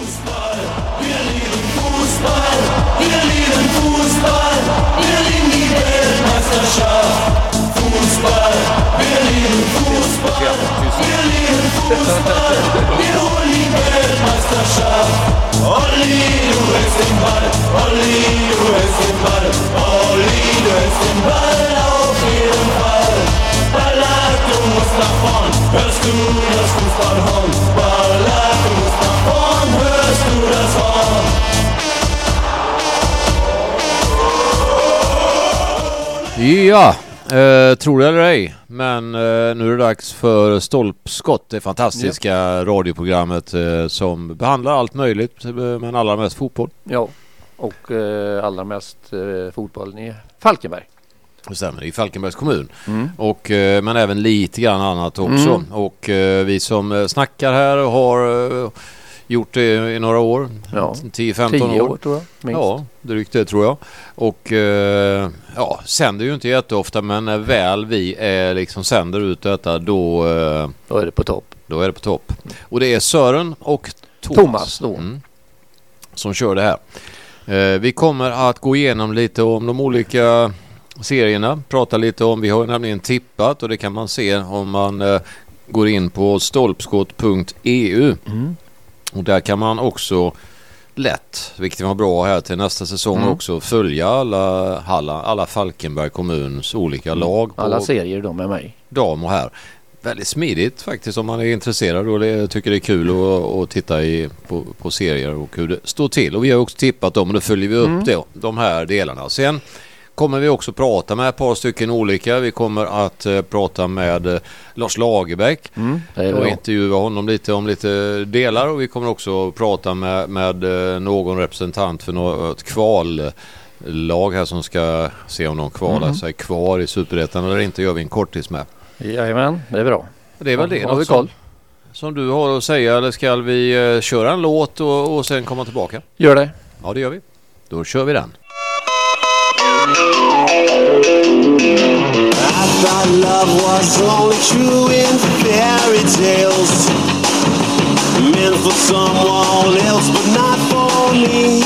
Fußball, wir lieben Fußball, wir lieben Fußball, wir lieben die Weltmeisterschaft. Fußball, wir lieben Fußball, wir lieben Fußball, wir holen die Weltmeisterschaft. Olli, du hältst den Ball, Olli, du hältst den Ball, Olli, du hältst den Ball auf jeden Fall. Baller, du musst nach vorn, hörst du das Fußballhorn, Baller. Ja, eh, tror det eller ej, men eh, nu är det dags för Stolpskott, det fantastiska radioprogrammet eh, som behandlar allt möjligt, eh, men allra mest fotboll. Ja, och eh, allra mest eh, fotbollen i Falkenberg. Det stämmer, i Falkenbergs kommun. Mm. Och, eh, men även lite grann annat också. Mm. Och eh, vi som eh, snackar här har eh, gjort det i några år. Ja, 10-15 Tio år. år tror jag, minst. Ja, drygt det tror jag. Och eh, ja, sänder ju inte jätteofta men när väl vi är liksom sänder ut detta då, eh, Då är det på topp. då är det på topp. Och det är Sören och Thomas, Thomas då. Mm, som kör det här. Eh, vi kommer att gå igenom lite om de olika serierna, prata lite om, vi har nämligen tippat och det kan man se om man eh, går in på stolpskott.eu. Mm. Och där kan man också lätt, vilket var bra här till nästa säsong Mm. också, följa alla, alla, alla Falkenberg kommuns olika lag Mm. Alla serier de är med dam och herr. Väldigt smidigt faktiskt om man är intresserad och det, tycker det är kul att, att titta i, på, på serier och hur det står till. Och vi har också tippat dem och då följer vi upp Mm. det, de här delarna. Sen kommer vi också prata med ett par stycken olika. Vi kommer att eh, prata med eh, Lars Lagerbäck mm. Och intervjua honom lite om lite delar och vi kommer också att prata med, med eh, någon representant för något kvallag här som ska se om de kvalar Mhm. sig kvar i Superettan eller inte gör vi en kortis med. Jajamän, det är bra. Det är väl det Har vi koll? som, som du har att säga eller ska vi eh, köra en låt och, och sen komma tillbaka? Gör det. Ja det gör vi. Då kör vi den. I thought love was only true in fairy tales. Meant for someone else, but not for me.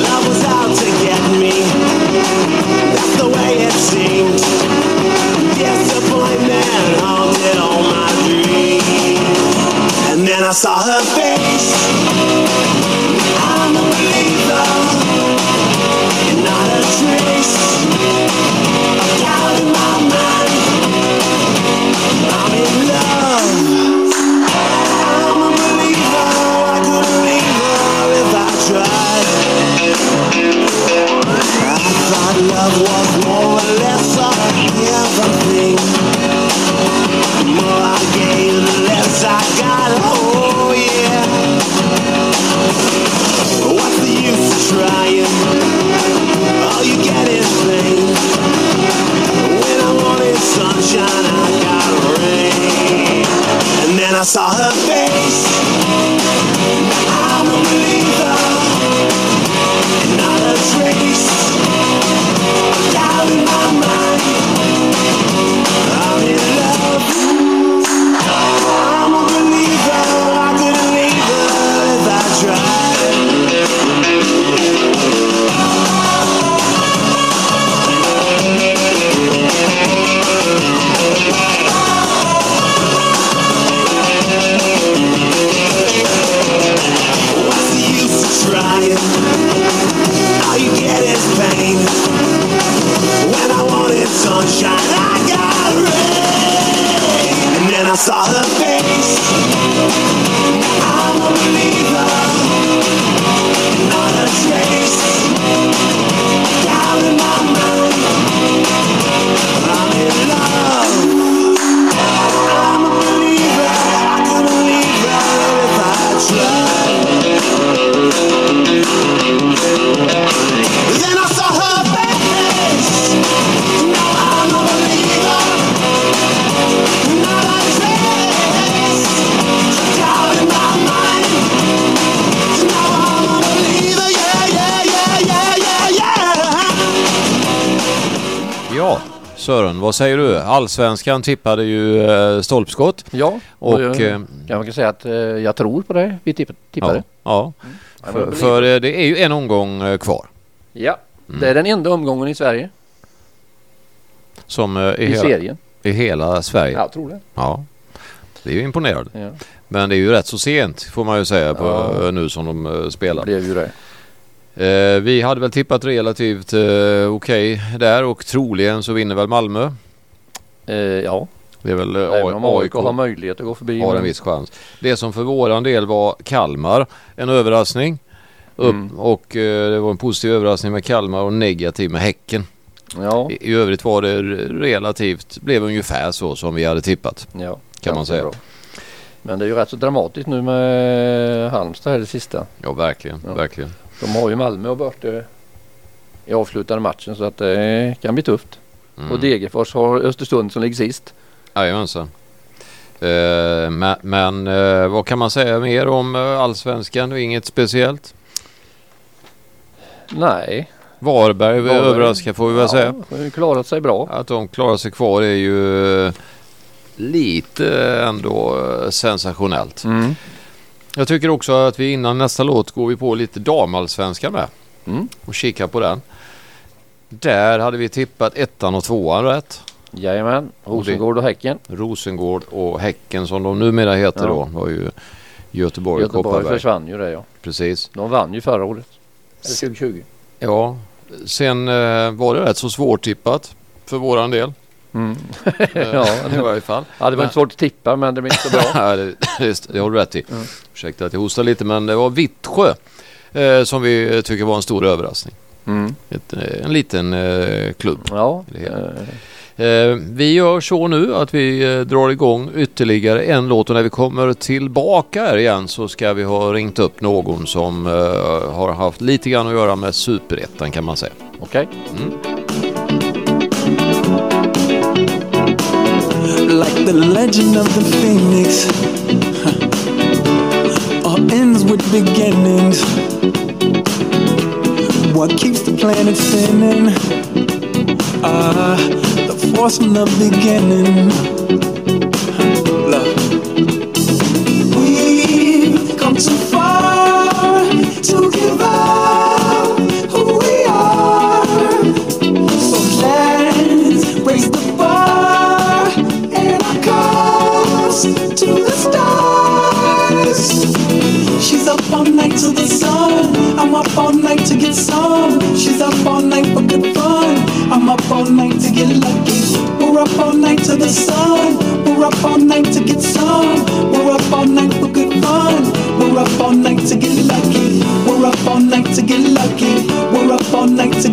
Love was out to get me. That's the way it seemed. Disappointment haunted all my dreams. And then I saw her face. I'm a believer. Love was more or less a given thing. The more I gave, the less I got. Oh yeah. What's the use of trying? All you get is pain. When I wanted sunshine, I got rain. And then I saw her face. Vad säger du? Allsvenskan tippade ju eh, stolpskott. Ja, Och, och jag, eh, jag kan säga att eh, jag tror på det. Vi tipp, tippade. Ja, ja. Ja, För, för eh, det är ju en omgång eh, kvar. ja. Mm. det är den enda omgången i Sverige Som eh, i, i hela, serien. i hela Sverige. Jag tror det. Ja. Det är ju imponerande. Ja, Men det är ju rätt så sent får man ju säga på, Ja. eh, nu som de eh, det spelar. blev ju det. Eh, vi hade väl tippat relativt eh, okej där och troligen så vinner väl Malmö. Eh, ja, Det är väl eh, även om AIK har möjlighet att gå förbi. har en viss chans. Det som för våran del var Kalmar, en överraskning. Mm. Och eh, det var en positiv överraskning med Kalmar och negativ med Häcken. Ja, I, I övrigt var det relativt, blev ungefär så som vi hade tippat. ja, Kan man säga. bra. Men det är ju rätt så dramatiskt nu med Halmstad här det sista. Ja verkligen, Ja. verkligen. De har ju Malmö och Börte i avslutande matchen så att det kan bli tufft. Mm. Och Degerfors har Östersund som ligger sist. Jajamensan. Eh, men men eh, vad kan man säga mer om eh, allsvenskan? Är Inget speciellt. Nej. Varberg, Varberg. överraskar får vi väl säga. Ja, har ju klarat sig bra. Att de klarar sig kvar är ju eh, lite ändå eh, sensationellt. Mm. Jag tycker också att vi innan nästa låt går vi på lite damallsvenskan med Mm. och kikar på den. Där hade vi tippat ettan och tvåan rätt. Jajamän. Rosengård och Häcken. Rosengård och Häcken som de numera heter Ja. då var ju Göteborg, Göteborg Kopparberg. försvann ju det ja. Precis. De vann ju förra året. Eller 2020. Ja, sen eh, var det rätt så svårtippat för våran del. Mm. Eh, Ja, I varje fall. Ja, det var inte svårt att tippa men det blev inte så bra. Ja, det, det, det har du rätt i. Mm. Ursäkta att jag hostar lite men det var Vittsjö eh, som vi tycker var en stor överraskning. Mm. Ett, eh, en liten eh, klubb. Ja, eh, Eh, vi gör så nu att vi eh, drar igång ytterligare en låt och när vi kommer tillbaka här igen så ska vi ha ringt upp någon som eh, har haft lite grann att göra med superettan kan man säga. okej. like the legend of the phoenix. Huh. All ends with beginnings. What keeps the planet spinning? Ah, the force from the beginning. Look. We've come too far to give up who we are. So let's the and our to the stars. She's up all night to the sun. I'm up all night to get some. We're up all night to get some. We're up all night for good fun. We're up all night to get lucky. We're up all night to get lucky. We're up all night to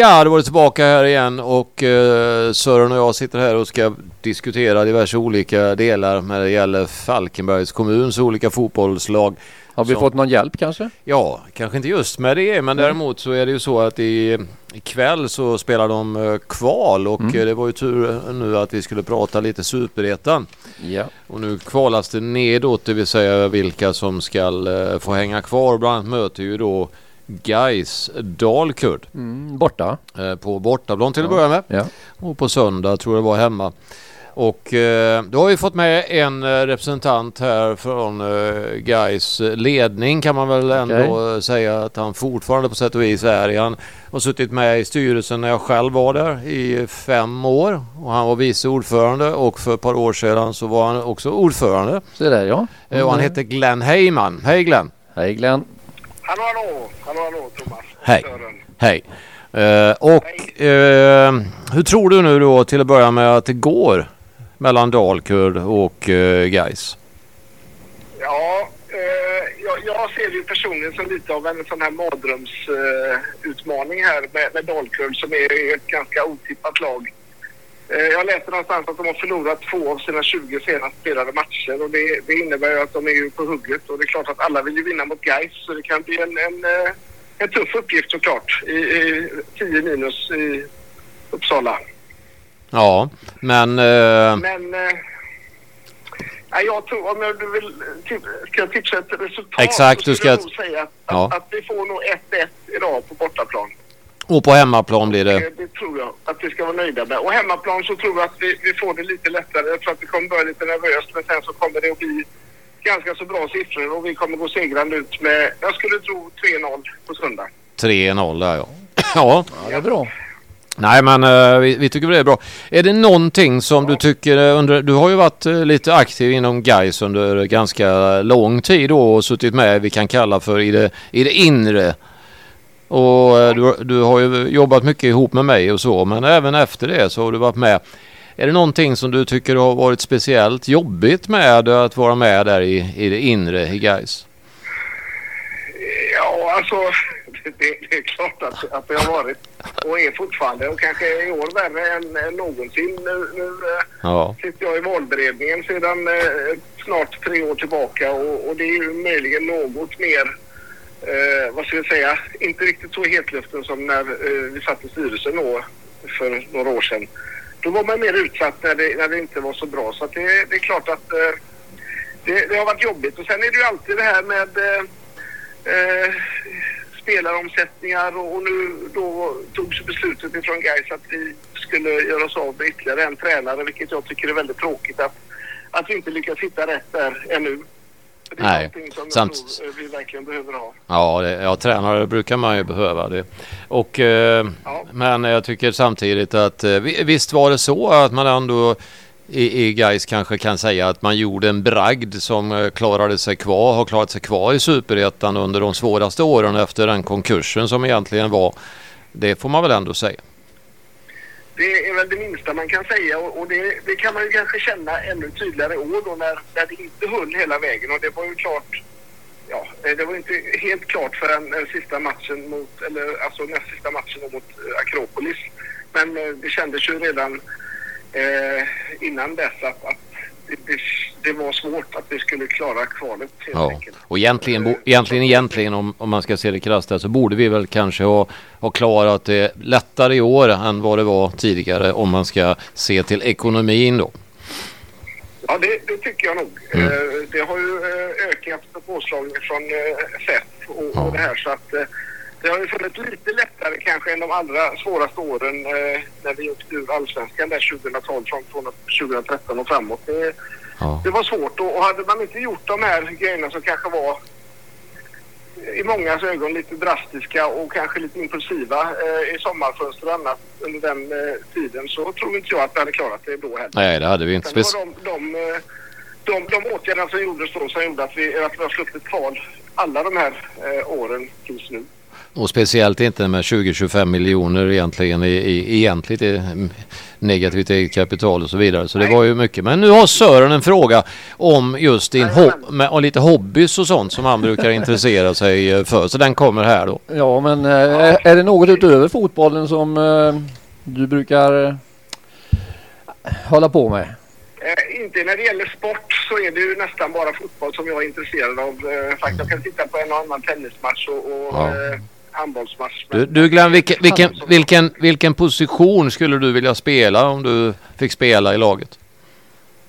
Ja, då var det tillbaka här igen och eh, Sören och jag sitter här och ska diskutera diverse olika delar när det gäller Falkenbergs kommuns olika fotbollslag. Har vi Så. fått någon hjälp kanske? Ja, kanske inte just med det, men däremot så är det ju så att i, ikväll så spelar de eh, kval och Mm. eh, det var ju tur nu att vi skulle prata lite superettan. Ja. Och nu kvalas det nedåt, det vill säga vilka som ska eh, få hänga kvar. Bland annat möter ju då Gais Dalkurd Mm, borta. eh, på bortaplan till att Ja. börja med. Ja. Och på söndag tror jag det var hemma. Och eh, då har vi fått med en eh, representant här från eh, Gais ledning kan man väl ändå Okej. eh, säga att han fortfarande på sätt och vis är. Han har suttit med i styrelsen när jag själv var där i fem år och han var vice ordförande och för ett par år sedan så var han också ordförande. Så där ja. Eh, Och han heter Glenn Heyman. Hej Glenn! Hej Glenn. Hallå, hallå, hallå, hallå Thomas. Hej. Hej! Eh, och eh, hur tror du nu då till att börja med att det går mellan Dalkurd och eh, Gais? Ja, eh, jag, jag ser ju personligen som lite av en sån här mardrömsutmaning eh, här med, med Dalkurd som är ett ganska otippat lag. Eh, jag läste någonstans att de har förlorat två av sina 20 senast spelade matcher och det, det innebär ju att de är ju på hugget och det är klart att alla vill ju vinna mot Gais så det kan bli en, en, eh, en tuff uppgift såklart i, i 10 minus i Uppsala. Ja, men eh, Men eh, nej, jag tror om jag vill ska jag tipsa ett resultat Exakt, så skulle jag nog säga att, Ja. att, att vi får nog 1-1 idag på bortaplan. Och på hemmaplan blir det. Det, det tror jag att vi ska vara nöjda med. Och hemmaplan så tror jag att vi, vi får det lite lättare. Jag tror att det kommer börja lite nervöst men sen så kommer det att bli ganska så bra siffror och vi kommer gå segrande ut med, jag skulle tro 3-0 på söndag. 3-0 där ja. ja. Ja, det är bra. Nej men eh, vi, vi tycker det är bra. Är det någonting som du tycker eh, under, du har ju varit eh, lite aktiv inom Gais under ganska lång tid då och suttit med vi kan kalla för i det, i det inre. Och eh, du, du har ju jobbat mycket ihop med mig och så men även efter det så har du varit med. Är det någonting som du tycker har varit speciellt jobbigt med att vara med där i, i det inre i Gais? Ja, alltså det, det är klart att, att det har varit och är fortfarande och kanske i år värre än, än någonsin. Nu, nu eh, Ja. sitter jag i valberedningen sedan eh, snart tre år tillbaka och, och det är ju möjligen något mer, eh, vad ska jag säga, inte riktigt så hetluften som när eh, vi satt i styrelsen då för några år sedan. Då var man mer utsatt när det, när det inte var så bra så att det, det är klart att eh, det, det har varit jobbigt och sen är det ju alltid det här med eh, eh, spelaromsättningar och, och nu då togs beslutet ifrån Gais att vi skulle göra oss av med ytterligare en tränare vilket jag tycker är väldigt tråkigt att, att vi inte lyckas hitta rätt där ännu. Det är Nej, någonting som jag sant. tror eh, vi verkligen behöver ha. Ja, det, ja, tränare brukar man ju behöva det. Och, eh, Ja. Men jag tycker samtidigt att eh, vi- visst var det så att man ändå i, i Gais kanske kan säga att man gjorde en bragd som eh, klarade sig kvar, har klarat sig kvar i superettan under de svåraste åren efter den konkursen som egentligen var. Det får man väl ändå säga. Det är väl det minsta man kan säga och, och det, det kan man ju kanske känna ännu tydligare i år då när, när det inte höll hela vägen och det var ju klart Ja, det var inte helt klart förrän den sista matchen mot, eller alltså näst sista matchen mot eh, Akropolis. Men eh, det kändes ju redan eh, innan dess att, att det, det, var svårt att vi skulle klara kvalet helt Ja. enkelt. Och egentligen, bo- egentligen, egentligen om, om man ska se det krasst så borde vi väl kanske ha, ha klarat det lättare i år än vad det var tidigare om man ska se till ekonomin då. Ja, det, det tycker jag nog. Mm. Eh, det har ju eh, ökat på påslagen från eh, FF och, Ja. och det här så att det har ju funnits lite lättare kanske än de allra svåraste åren eh, när vi åkte ur allsvenskan där 2012 från, från 2013 och framåt. Det, Ja. det var svårt och, och hade man inte gjort de här grejerna som kanske var i mångas ögon lite drastiska och kanske lite impulsiva eh, i sommarfönster och annat under den eh, tiden så tror inte jag att vi hade klarat det då heller. Nej, det hade vi inte. Det var de, de, eh, de, de åtgärderna som gjordes då som gjorde att vi, att vi har sluppit kval alla de här eh, åren tills nu. Och speciellt inte med 20-25 miljoner egentligen i, i egentligt i, negativt eget kapital och så vidare. Så det var ju mycket. Men nu har Sören en fråga om just din ho- och lite hobbys och sånt som han brukar intressera sig eh, för. Så den kommer här då. Ja, men eh, är det något utöver fotbollen som eh, du brukar hålla på med? Eh, inte när det gäller sport så är det ju nästan bara fotboll som jag är intresserad av. Eh, faktiskt, jag kan titta på en och annan tennismatch och, och Ja. eh, handbollsmatch. Du, du Glenn, vilken, vilken, vilken, vilken position skulle du vilja spela om du fick spela i laget?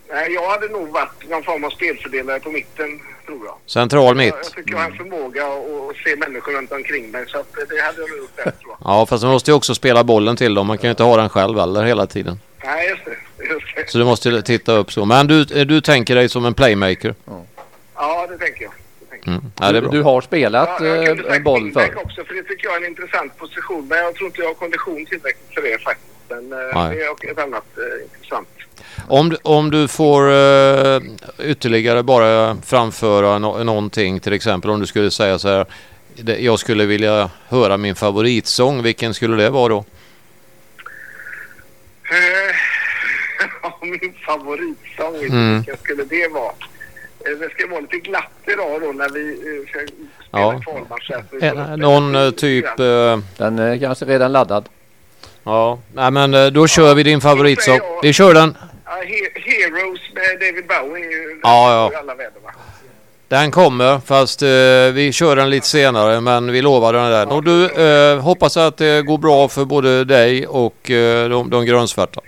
Nej, jag hade nog varit någon form av spelfördelare på mitten, tror jag. Central Jag, mitt? jag tycker jag har en förmåga att, se människor runt omkring mig så att det hade jag nog gjort bättre, jag. Ja, fast du måste ju också spela bollen till dem. Man kan ju inte ha den själv eller hela tiden. Nej, just det. Just det. Så du måste titta upp så. Men du, du tänker dig som en playmaker? Ja, jag. Det tänker jag. Mm. Ja, det Du, har spelat Ja, jag kunde eh, boll wingback för. också, för det tycker jag är en intressant position. Men jag tror inte jag har kondition tillräckligt för det faktiskt. Men eh, Nej. det är ett annat eh, intressant. Om, du- om du får eh, ytterligare bara framföra no någonting, till exempel om du skulle säga så här. det- Jag skulle vilja höra min favoritsång. Vilken skulle det vara då? Eh, min favoritsång, Mm. vilken skulle det vara? Eh, Det ska vara lite glatt idag då när vi eh, ska spela Ja. kvalmatch. Eh, Någon typ... Den är kanske redan laddad. ja, nej men då kör vi din favoritsång. Vi kör den. Ja, He- Heroes med David Bowie. är ju- Ja, ja. i alla väder, va? Den kommer fast eh, vi kör den lite senare men vi lovar den där. Och du eh, hoppas att det går bra för både dig och eh, de, de grönsvarta.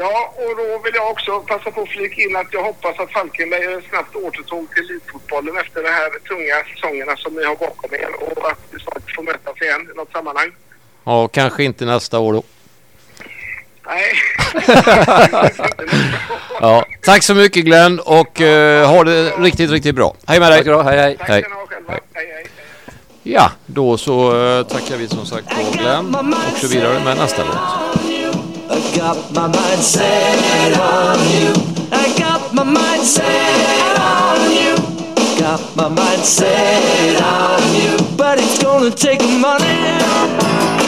Ja, och då vill jag också passa på att flika in att jag hoppas att Falkenberg snabbt återtog till elitfotbollen efter de här tunga säsongerna som ni har bakom er och att vi snart får mötas igen i något sammanhang. Ja, kanske inte nästa år då. Nej. Ja, tack så mycket Glenn och eh, ha det riktigt, riktigt bra. Hej med Tack dig! då, hej hej. Tack. Hej, hej. hej. Ja, då så eh, tackar vi som sagt på Glenn och så vidare med nästa låt. I got my mind set on you. I got my mind set on you. Got my mind set on you. But it's gonna take money.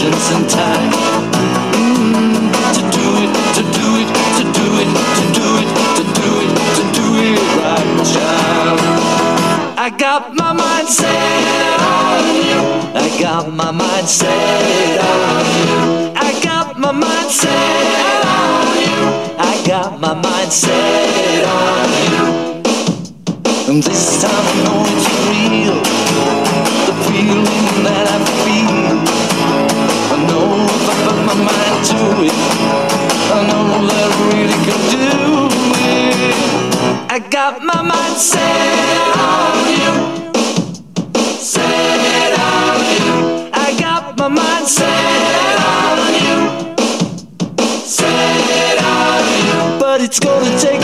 Patience and time mm, to do it, to do it, to do it, to do it, to do it, to do it right, child. I got my mind set on you. I got my mind set on you. I got my mind set on you. I got my mind set on you. And this time I know it's real. The feeling that I feel. My mind to it, I know that I really can do it. I got my mind set on you. Set on you. I got my mind set on you. Set on you. But it's gonna take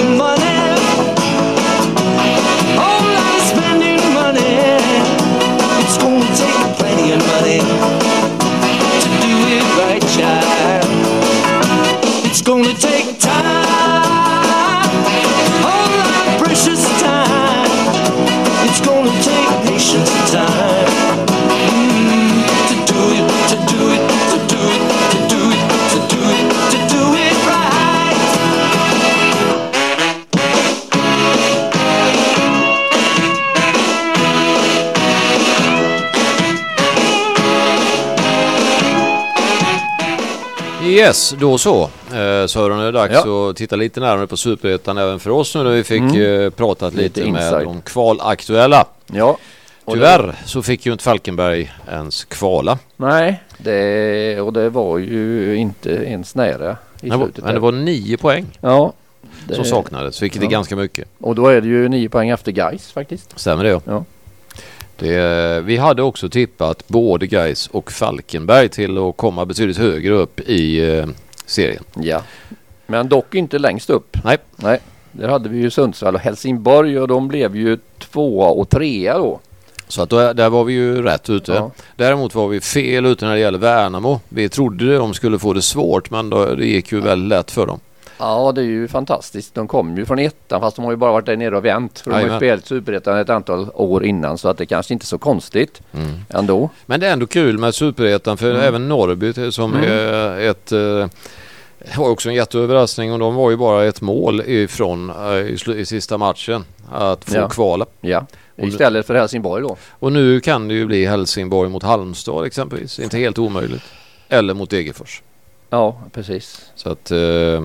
Yes, då så. Eh, Sören, är det dags Ja. att titta lite närmare på Superettan även för oss nu när vi fick eh, pratat lite, Lite med de kvalaktuella. Ja. Tyvärr så fick ju inte Falkenberg ens kvala. Nej, det, och det var ju inte ens nära i Men, slutet. men det var nio poäng ja, det, som saknades, vilket är ja. ganska mycket. Och då är det ju nio poäng efter Gais faktiskt. Stämmer det? Ja. Det, vi hade också tippat både Gais och Falkenberg till att komma betydligt högre upp i eh, serien. Ja. Men dock inte längst upp. Nej, Nej, där hade vi ju Sundsvall och Helsingborg och de blev ju tvåa och trea då. Så att då, där var vi ju rätt ute. Ja. Däremot var vi fel ute när det gäller Värnamo. Vi trodde de skulle få det svårt men då, det gick ju väldigt lätt för dem. Ja det är ju fantastiskt. De kom ju från ettan fast de har ju bara varit där nere och vänt. För de har ju Jajamän. spelat Superettan ett antal år innan så att det kanske inte är så konstigt Mm. ändå. Men det är ändå kul med Superettan för även Norrby som Mm. är ett eh, var också en jätteöverraskning och de var ju bara ett mål ifrån eh, i, i sista matchen att få Ja. kvala. Ja. Istället för Helsingborg då. Och nu kan det ju bli Helsingborg mot Halmstad exempelvis. Inte helt omöjligt. Eller mot Degerfors. Ja precis. Så att eh,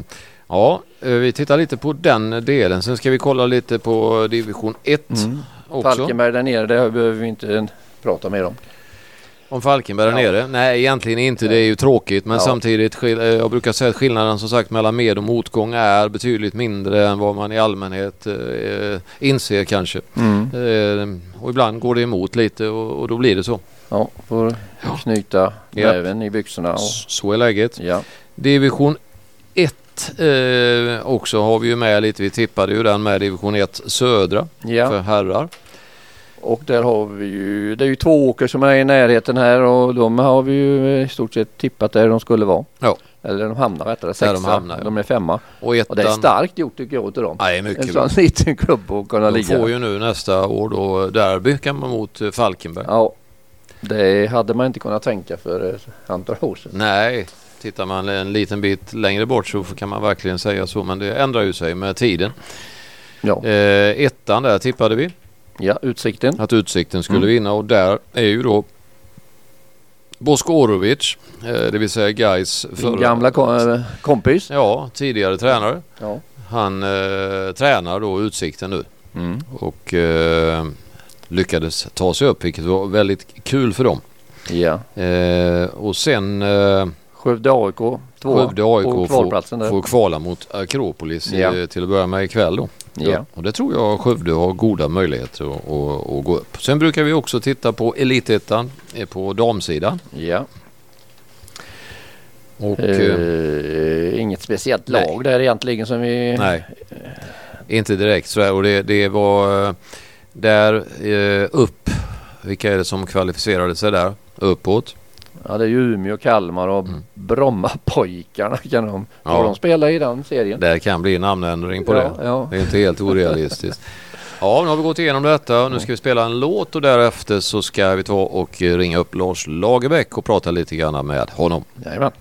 ja, eh, vi tittar lite på den delen. Sen ska vi kolla lite på division 1 Mm. också. Falkenberg där nere det behöver vi inte prata mer om. Om Falkenberg där Ja. nere? Nej, egentligen inte. Det är ju tråkigt. Men Ja. samtidigt, eh, jag brukar säga att skillnaden som sagt mellan med och motgång är betydligt mindre än vad man i allmänhet eh, inser kanske. Eh, och ibland går det emot lite och, och då blir det så. Ja, får knyta Ja. näven i byxorna. Och, Så är läget. ja. Division 1 eh, också har vi ju med lite. Vi tippade ju den med division 1 södra för ja, herrar. och där har vi ju, det är ju två åker som är i närheten här och de har vi ju i stort sett tippat där de skulle vara. Ja. Eller de hamnar rättare sexa. de hamnar, ja. de är femma. Och Och det är ettan, starkt gjort tycker jag utav dem. nej En mycket bra. sån liten klubb att kunna De ligga. får ju nu nästa år då derby kan man mot eh, Falkenberg. Ja, det hade man inte kunnat tänka för ett antal år sedan. Nej, tittar man en liten bit längre bort så kan man verkligen säga så. Men det ändrar ju sig med tiden. Ja, Eh, ettan där tippade vi ja utsikten. att Utsikten skulle Mm. vinna och där är ju då Boskorovic, eh, det vill säga Gais Din gamla eh, kompis. Ja, tidigare tränare. Ja. Han eh, tränar då Utsikten nu Mm. och eh, lyckades ta sig upp vilket var väldigt kul för dem. Ja. Och sen Skövde AIK två Skövde AIK på får, kvalplatsen där. får kvala mot Akropolis i- Ja. till att börja med ikväll då. Ja. Och det tror jag Skövde har goda möjligheter att, att, att gå upp. Sen brukar vi också titta på Elitettan eh, på damsidan. ja. Och, eh, Eh, inget speciellt nej. lag där egentligen som vi... nej, inte direkt så Och det, det var eh, där eh, upp. Vilka är det som kvalificerade sig där? Uppåt. Ja det är ju Umeå, Kalmar och Mm. Brommapojkarna kan de. Ja. De spelat i den serien? Där kan bli namnändring på ja, det. Ja. Det är inte helt orealistiskt. Ja, nu har vi gått igenom detta nu ska vi spela en låt och därefter så ska vi ta och ringa upp Lars Lagerbäck och prata lite grann med honom. Jajamän.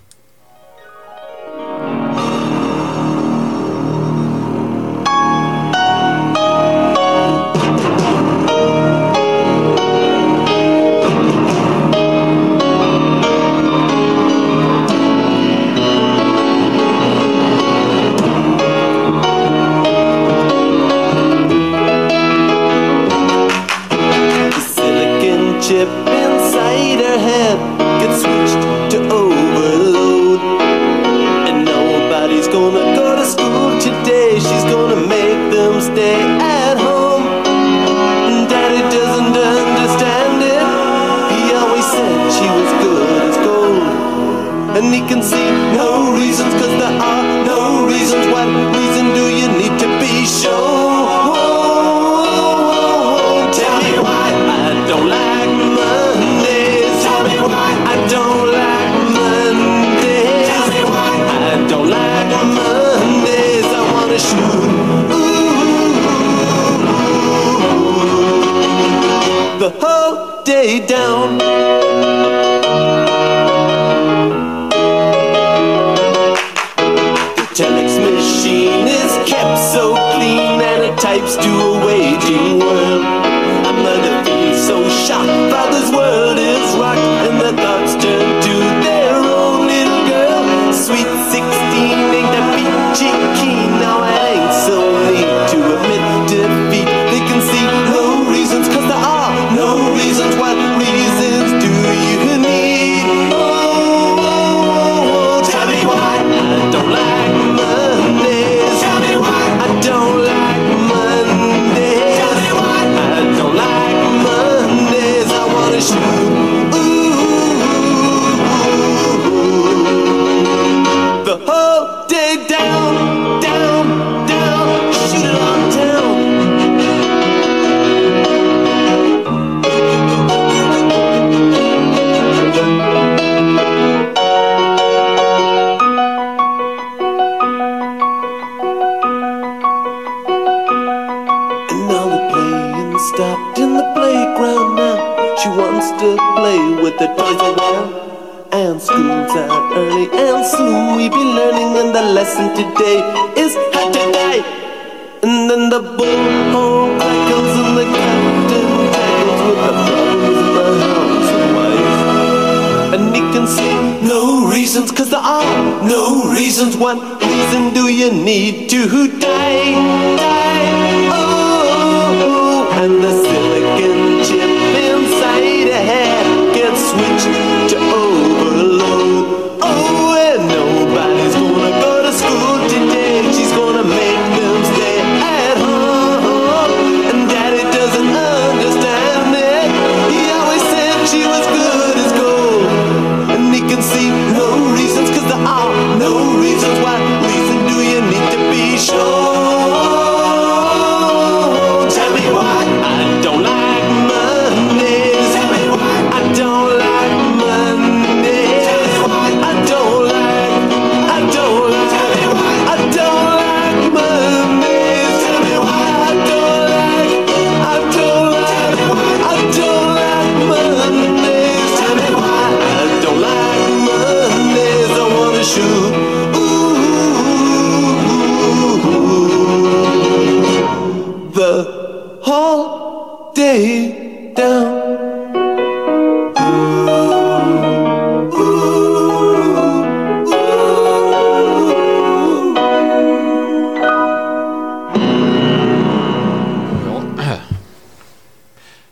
The whole day down.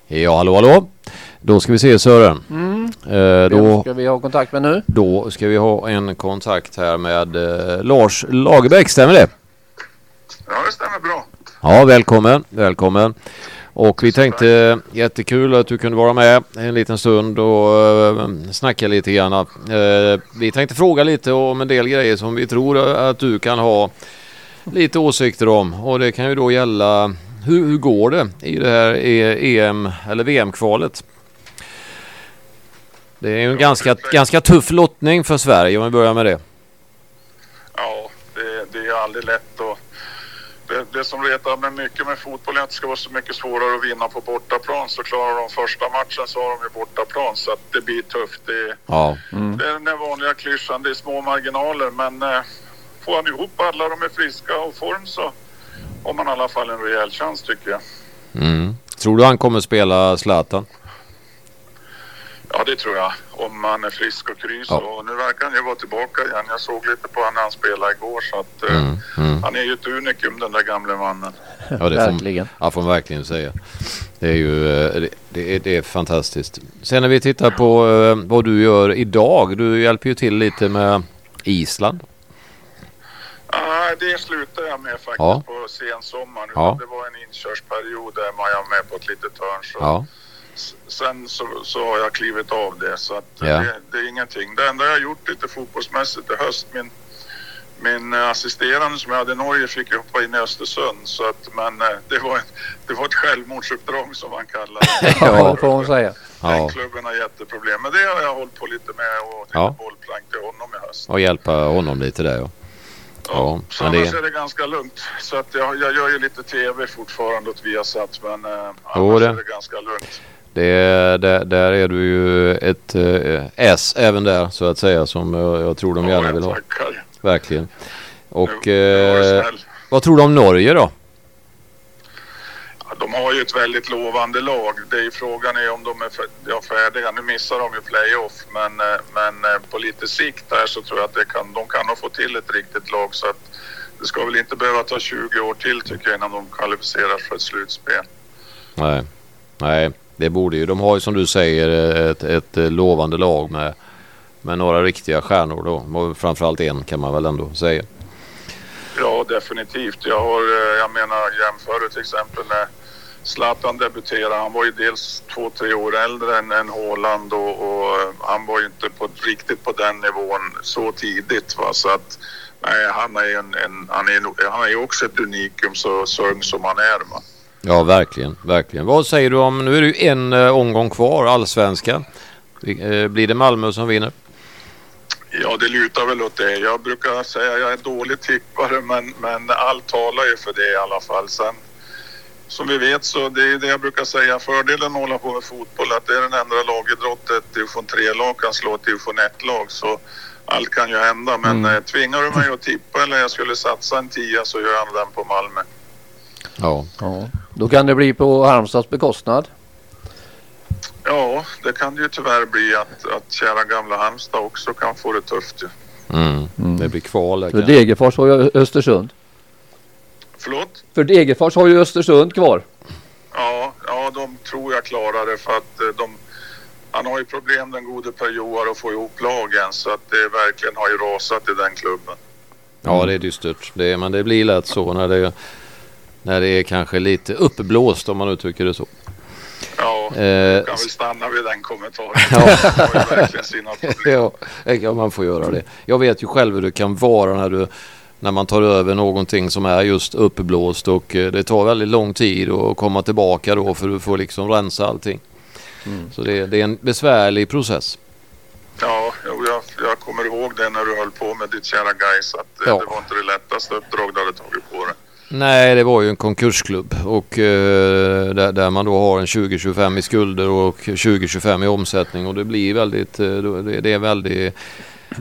Ja, hallå, hallå. Då ska vi se Sören. Eh, Vem då, ska vi ha kontakt med nu? då ska vi ha en kontakt här med eh, Lars Lagerbäck, stämmer det? Ja, det stämmer bra. Ja, välkommen, välkommen. Och vi tänkte jättekul att du kunde vara med en liten stund och eh, snacka lite grann. Eh, vi tänkte fråga lite om en del grejer som vi tror att du kan ha lite åsikter om. Och det kan ju då gälla hur, hur går det i det här E- EM eller VM-kvalet? Det är ju en ganska, ganska tuff lottning för Sverige om vi börjar med det. Ja, det, det är aldrig lätt det, det som retar mig mycket med fotboll är att det ska vara så mycket svårare att vinna på bortaplan. Så klarar de första matchen så har de ju bortaplan så att det blir tufft. Det, Ja, det är den där vanliga klyschan, det är små marginaler men eh, får han ihop alla de är friska och form så har man i alla fall en rejäl chans tycker jag. mm. Tror du han kommer spela Zlatan? Ja, det tror jag. Om han är frisk och kry. Ja. Och nu verkar han ju vara tillbaka igen. Jag såg lite på honom när han spelade igår så att eh, Mm, mm. han är ju ett unikum den där gamle mannen. Ja, det får, Verkligen. ja, får man verkligen säga. Det är ju eh, det, det, är, det är fantastiskt. Sen när vi tittar på eh, vad du gör idag. Du hjälper ju till lite med Island. Ah, det slutade jag med faktiskt Ja. på sensommaren. Ja. Det var en inkörsperiod där man var med på ett litet hörn. Så Ja, Sen så, så har jag klivit av det så att Ja. det, det är ingenting. Det enda jag har gjort lite fotbollsmässigt i höst, min, min eh, assisterande som jag hade i Norge fick hoppa in i Östersund. Så att, men eh, det var, ett, det var ett självmordsuppdrag som man kallar det. Ja, det får hon säga. Den ja. klubben har jätteproblem. Men det har jag hållit på lite med och lite Ja. bollplank till honom i höst. Och hjälpa honom lite där ja. Ja, så men det- annars är det ganska lugnt. Så att jag, jag gör ju lite tv fortfarande åt Viasat men eh, annars det. är det ganska lugnt. Det är, där, där är du ju ett eh, S även där så att säga som eh, jag tror de gärna Ja, vill jag ha. tackar. Verkligen. Och eh, vad tror du om Norge då? Ja, De har ju ett väldigt lovande lag. Det är ju frågan är om de är ja, färdiga. Nu missar de ju playoff men, eh, men på lite sikt här så tror jag att det kan, de kan nog få till ett riktigt lag så att det ska väl inte behöva ta 20 år till tycker jag innan de kvalificerar för ett slutspel. Nej, nej, det borde ju. De har ju som du säger ett, ett eh, lovande lag med, med några riktiga stjärnor då. Framförallt en kan man väl ändå säga. Ja, definitivt. Jag, har, eh, jag menar jämför till exempel när Zlatan debuterade. Han var ju dels två, tre år äldre än, än Haaland och, och eh, han var ju inte på, riktigt på den nivån så tidigt. Va? Så att, nej, han är ju en, en, han är, han är också ett unikum så, så ung som han är. Va? Ja, verkligen, verkligen. Vad säger du om, nu är det ju en eh, omgång kvar, allsvenskan. Eh, Blir det Malmö som vinner? Ja, det lutar väl åt det. Jag brukar säga att jag är dålig tippare men, men allt talar ju för det i alla fall. Sen, som vi vet så det är det jag brukar säga. Fördelen med att hålla på med fotboll att det är den enda lagidrott ett division 3-lag kan slå ett division 1-lag. Så allt kan ju hända. Men Mm. eh, tvingar du mig att tippa eller jag skulle satsa en tia så gör jag den på Malmö. Ja. Ja. Då kan det bli på Halmstads bekostnad. Ja, det kan det ju tyvärr bli att, att kära gamla Halmstad också kan få det tufft ju. Mm. Det blir kval För. Degerfors har ju Östersund. Förlåt? För Degerfors har ju Östersund kvar. Ja, ja, de tror jag klarar det för att eh, de... Han har ju problem den gode Per Joar att få ihop lagen så att det verkligen har ju rasat i den klubben. Ja det är dystert. Det är, men det blir lätt så när det, när det är kanske lite uppblåst om man uttrycker det så. Ja, Eh, kan väl stanna vid den kommentaren. Ja. Det verkligen sina problem. ja, ja, man får göra det. Jag vet ju själv hur det kan vara när, du, när man tar över någonting som är just uppblåst och eh, det tar väldigt lång tid att komma tillbaka då för du får liksom rensa allting. Så det, det är en besvärlig process. Ja, jag, jag kommer ihåg det när du höll på med ditt kära Gais att eh, Ja. det var inte det lättaste uppdrag du hade tagit på dig. Nej, det var ju en konkursklubb och eh, där, där man då har en 20-25 i skulder och 20-25 i omsättning och det blir väldigt, eh, det, det är väldigt,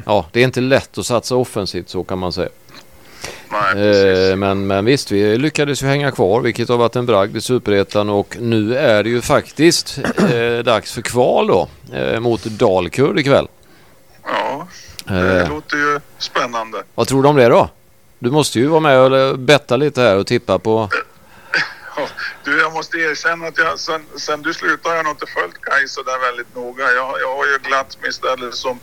ja det är inte lätt att satsa offensivt så kan man säga. Nej. Eh, men, men visst, vi lyckades ju hänga kvar vilket har varit en bragd i Superettan och nu är det ju faktiskt eh, dags för kval då eh, mot Dalkurd ikväll. Ja, det Eh, låter ju spännande. vad tror du om det då? Du måste ju vara med och betta lite här och tippa på... Ja, Du, jag måste erkänna att jag, sen, sen du slutade har jag nog inte följt Gais så där väldigt noga. Jag, jag har ju glatt mig istället som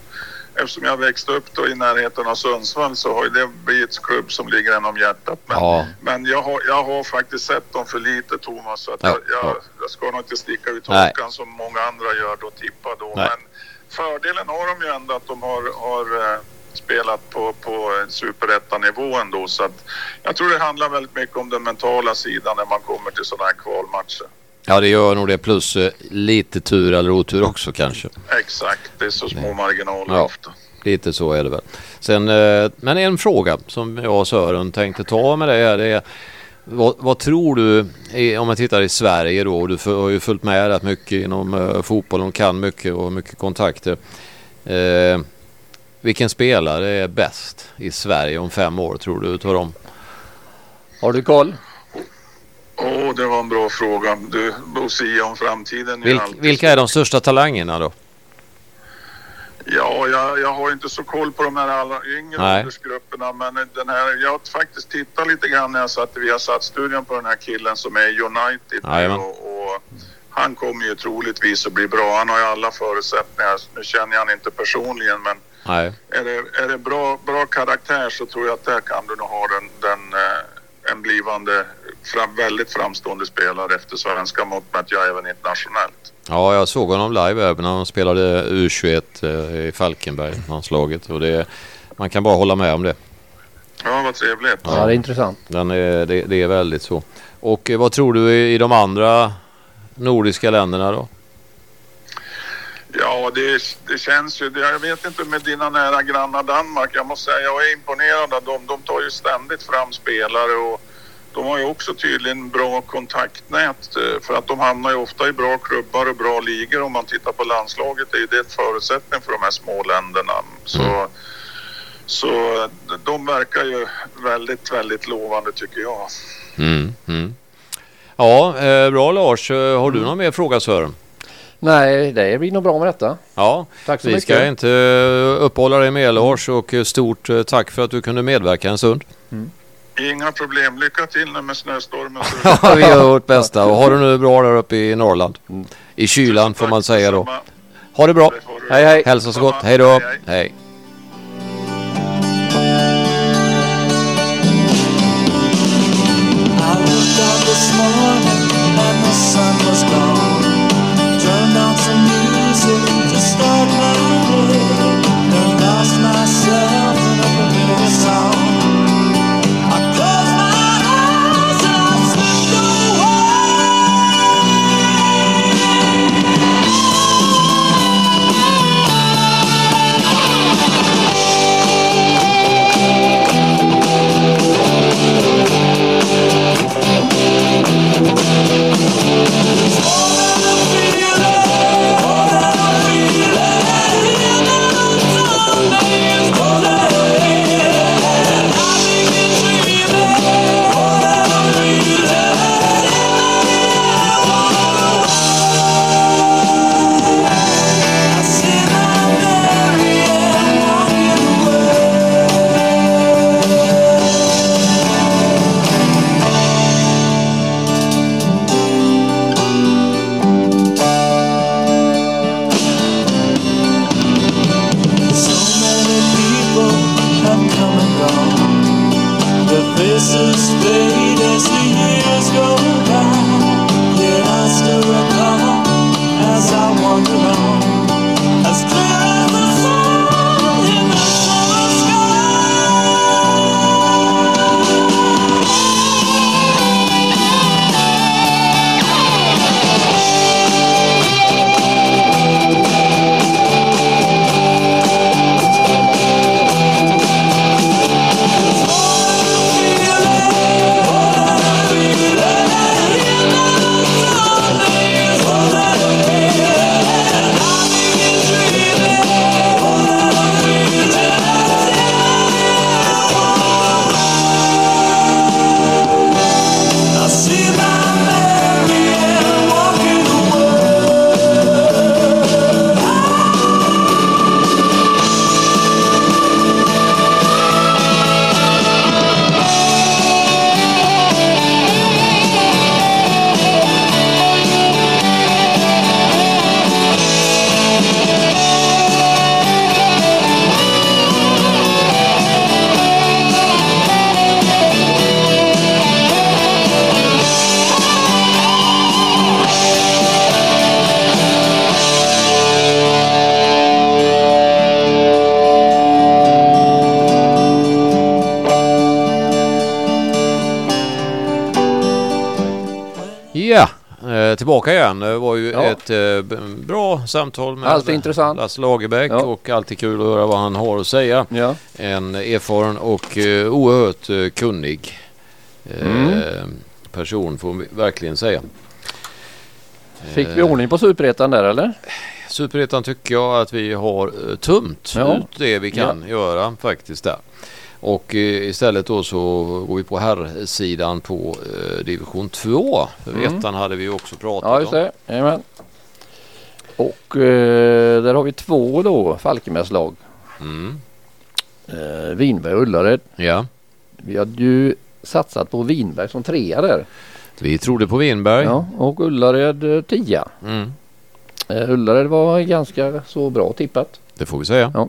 Eftersom jag växte upp då i närheten av Sundsvall så har ju det blivit klubb som ligger en om hjärtat. Men, Ja. men jag, har, jag har faktiskt sett dem för lite Thomas. Så att Ja, jag, jag, ja. jag ska nog inte sticka ut hakan som många andra gör då tippa då. Nej. Men fördelen har de ju ändå att de har, har eh, spelat på, på superettanivå ändå. Så att jag tror det handlar väldigt mycket om den mentala sidan när man kommer till sådana här kvalmatcher. Ja det gör nog det plus eh, lite tur eller otur också kanske. Exakt, det är så små marginaler Ja. ofta. Lite så är det väl. Sen, eh, men en fråga som jag och Sören tänkte ta med dig här det är vad, vad tror du, om man tittar i Sverige då, och du har ju följt med rätt mycket inom eh, fotbollen och kan mycket och mycket kontakter. Eh, vilken spelare är bäst i Sverige om fem år tror du utav dem? Har du koll? Åh, det var en bra fråga. Du, sia om framtiden är Vilk, alltid vilka är de största talangerna då? Ja, jag, jag har inte så koll på de här allra yngre Nej. åldersgrupperna. Men den här, jag har faktiskt tittat lite grann när jag satt i Viasat-studion på den här killen som är United. och, och han kommer ju troligtvis att bli bra. Han har ju alla förutsättningar. Nu känner jag han inte personligen men Nej. är det, är det bra, bra karaktär så tror jag att där kan du nog ha den, den, eh, en blivande fram, väldigt framstående spelare efter svenska mått mätt, ja även internationellt. Ja, jag såg honom live här när han spelade U21 eh, i Falkenberg, landslaget. Och det, man kan bara hålla med om det. Ja, vad trevligt. Ja, det är intressant. Den är, det, det är väldigt så. Och eh, vad tror du i, i de andra nordiska länderna då? Ja, det, det känns ju. Jag vet inte med dina nära grannar Danmark. Jag måste säga jag är imponerad av dem. De tar ju ständigt fram spelare och de har ju också tydligen bra kontaktnät eh, för att de hamnar ju ofta i bra klubbar och bra ligor. Om man tittar på landslaget är ju det en förutsättning för de här små länderna. Så, så de verkar ju väldigt, väldigt lovande tycker jag. Mm, mm. Ja, eh, bra Lars. Eh, Har du någon mer fråga Sören? Nej, det blir nog bra med detta. Ja, Tack så vi mycket. ska inte eh, uppehålla dig mer Lars och eh, stort eh, tack för att du kunde medverka en stund. Inga problem. Lycka till nu med snöstormen. Så Ja, vi gör vårt bästa och ha det nu bra där uppe i Norrland. I kylan får man säga då. Ha det bra. Hej, hej. Hälsa så gott. Hej då. Hej, tillbaka igen. Det var ju Ja. ett eh, bra samtal med Alltid intressant. Lasse Lagerbäck Ja. och alltid kul att höra vad han har att säga. Ja. En erfaren och eh, oerhört eh, kunnig eh, Mm. person får vi verkligen säga. Fick vi ordning på superettan där eller? Superettan tycker jag att vi har eh, tömt ut det vi kan göra faktiskt där. Och eh, istället då så går vi på herrsidan på eh, division 2. För Mm. ettan hade vi också pratat Ja just om. det. Jajamän. Och eh, där har vi två då Falkenbergslag. Mm. Eh, Vinberg och Ullared. Ja, Vi hade ju satsat på Vinberg som trea där. vi trodde på Winberg. Ja, och Ullared eh, tia. Mm. Eh, Ullared var ganska så bra tippat. Det får vi säga.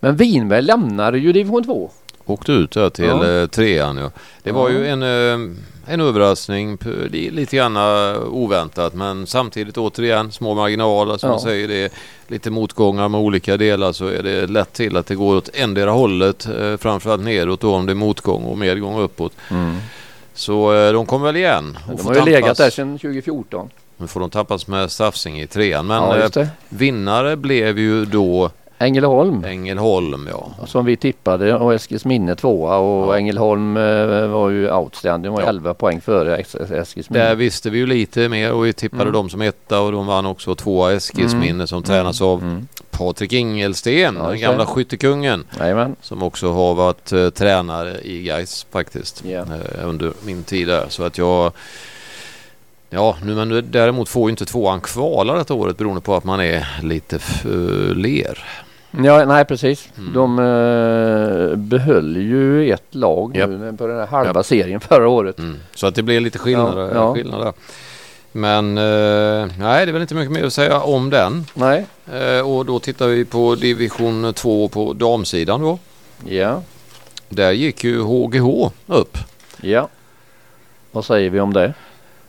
Men Vinberg lämnade ju division 2. Åkte ut där till Ja. eh, trean. Ja. Det var Ja. ju en, eh, en överraskning. p- det är Lite grann eh, oväntat men samtidigt återigen små marginaler som Ja. man säger. Det är lite motgångar med olika delar så är det lätt till att det går åt endera hållet. Framförallt neråt då om det är motgång och medgång uppåt. Så eh, de kommer väl igen. De har ju legat där sedan 2014. Nu får de tappas med Stafsing i trean. Men ja, vinnare blev ju då Ängelholm. Ängelholm. Ja. Som vi tippade och Eskilsminne tvåa och Ja. Ängelholm eh, var ju outstanding. De var Ja. 11 poäng före Es- Eskilsminne. Där visste vi ju lite mer och vi tippade Mm. dem som etta och de vann också tvåa Eskilsminne som tränas av Mm. Patrik Ingelsten, Ja, den gamla skyttekungen Jajamän. som också har varit eh, tränare i Gais faktiskt Ja. eh, under min tid där. Så att jag Ja, nu, men nu- däremot får ju inte tvåan kvala detta året beroende på att man är lite fler. Ja, nej precis. Mm. De eh, behöll ju ett lag Japp. nu på den här halva serien förra året. Mm. Så att det blir lite skillnader. Ja, ja. skillnader. Men eh, nej, det är väl inte mycket mer att säga om den. Nej. Eh, och då tittar vi på division 2 på damsidan då. Ja. Där gick ju HGH upp. Ja. Vad säger vi om det?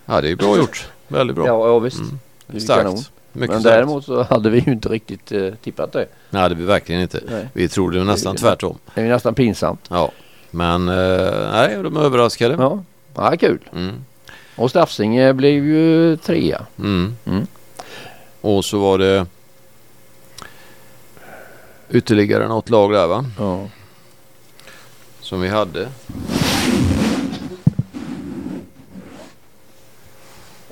Ja, det är bra gjort. Väldigt bra. Ja, ja visst. Mm. Starkt. Mycket Men däremot så hade vi ju inte riktigt eh, tippat det. Nej, det vi verkligen inte. Nej. Vi trodde nästan tvärtom. Det är ju nästan pinsamt. Ja. Men eh, nej, de är överraskade. Ja, ja kul. Mm. Och Stafsinge blev ju trea. Mm. Mm. Och så var det ytterligare något lag där va? Ja. Som vi hade.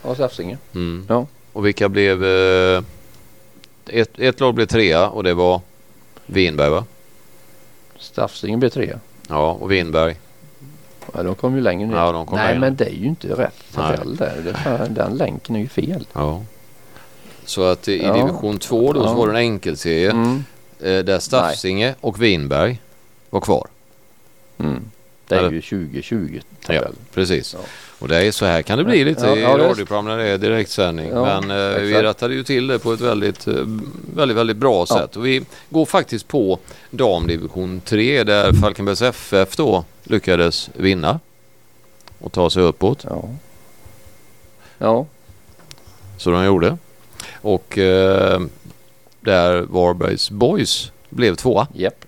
Ja, Stafsinge. Mm. Ja. Och vilka blev... Eh, ett, ett lag blev trea och det var Vinberg va? Stafsinge blev trea. Ja, och Vinberg. Ja, de kom ju längre ner. Ja, de kom Nej, längre. men det är ju inte rätt tabell där. Det är fan- Den länken är ju fel. Ja. Så att i Ja. division 2 då så Ja. var det en enkelserie Mm. eh, där Stafsinge och Vinberg var kvar. Mm. Det är Eller? ju 2020 Ja, tabell. precis. Ja. Och det är så här kan det bli lite Ja, i ja, visst. radioprogram när det är direktsändning. Ja, Men eh, vi rättade ju till det på ett väldigt, eh, väldigt, väldigt bra sätt. Och vi går faktiskt på damdivision 3 där Falkenbergs FF då lyckades vinna och ta sig uppåt. Ja. Ja. Så de gjorde. Och eh, där Varbergs Boys blev tvåa. Japp.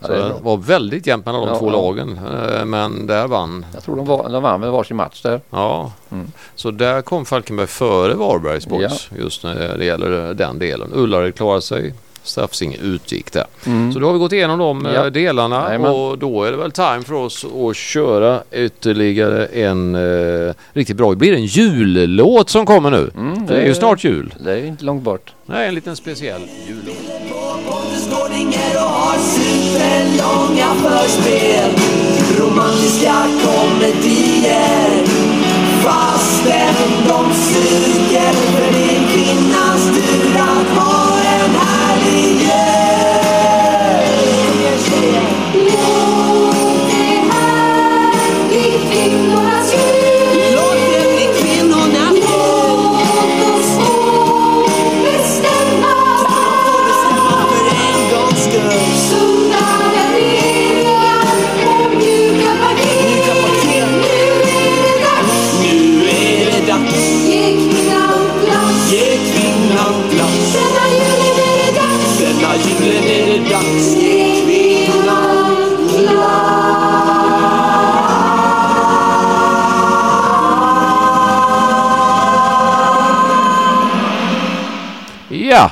Ja, Så det det bra. var väldigt jämnt mellan de Ja, två ja. lagen. Eh, Men där vann Jag tror de, var, de vann väl varsin match där. Ja, Mm. så där kom Falkenberg före Varbergs Boys just när det gäller den delen. Ullared klarade sig, Stafsinge utgick där. Mm. Så då har vi gått igenom de Ja. eh, delarna Jajamän. och då är det väl time för oss att köra ytterligare en eh, riktigt bra. Det blir en jullåt som kommer nu. Mm, Det är ju snart jul. Det är inte långt bort. Nej, en liten speciell jullåt ringer och har superlånga förspel. Romantiska komedier. Fastän de suger för din kvinnas tur att ha en härlig jul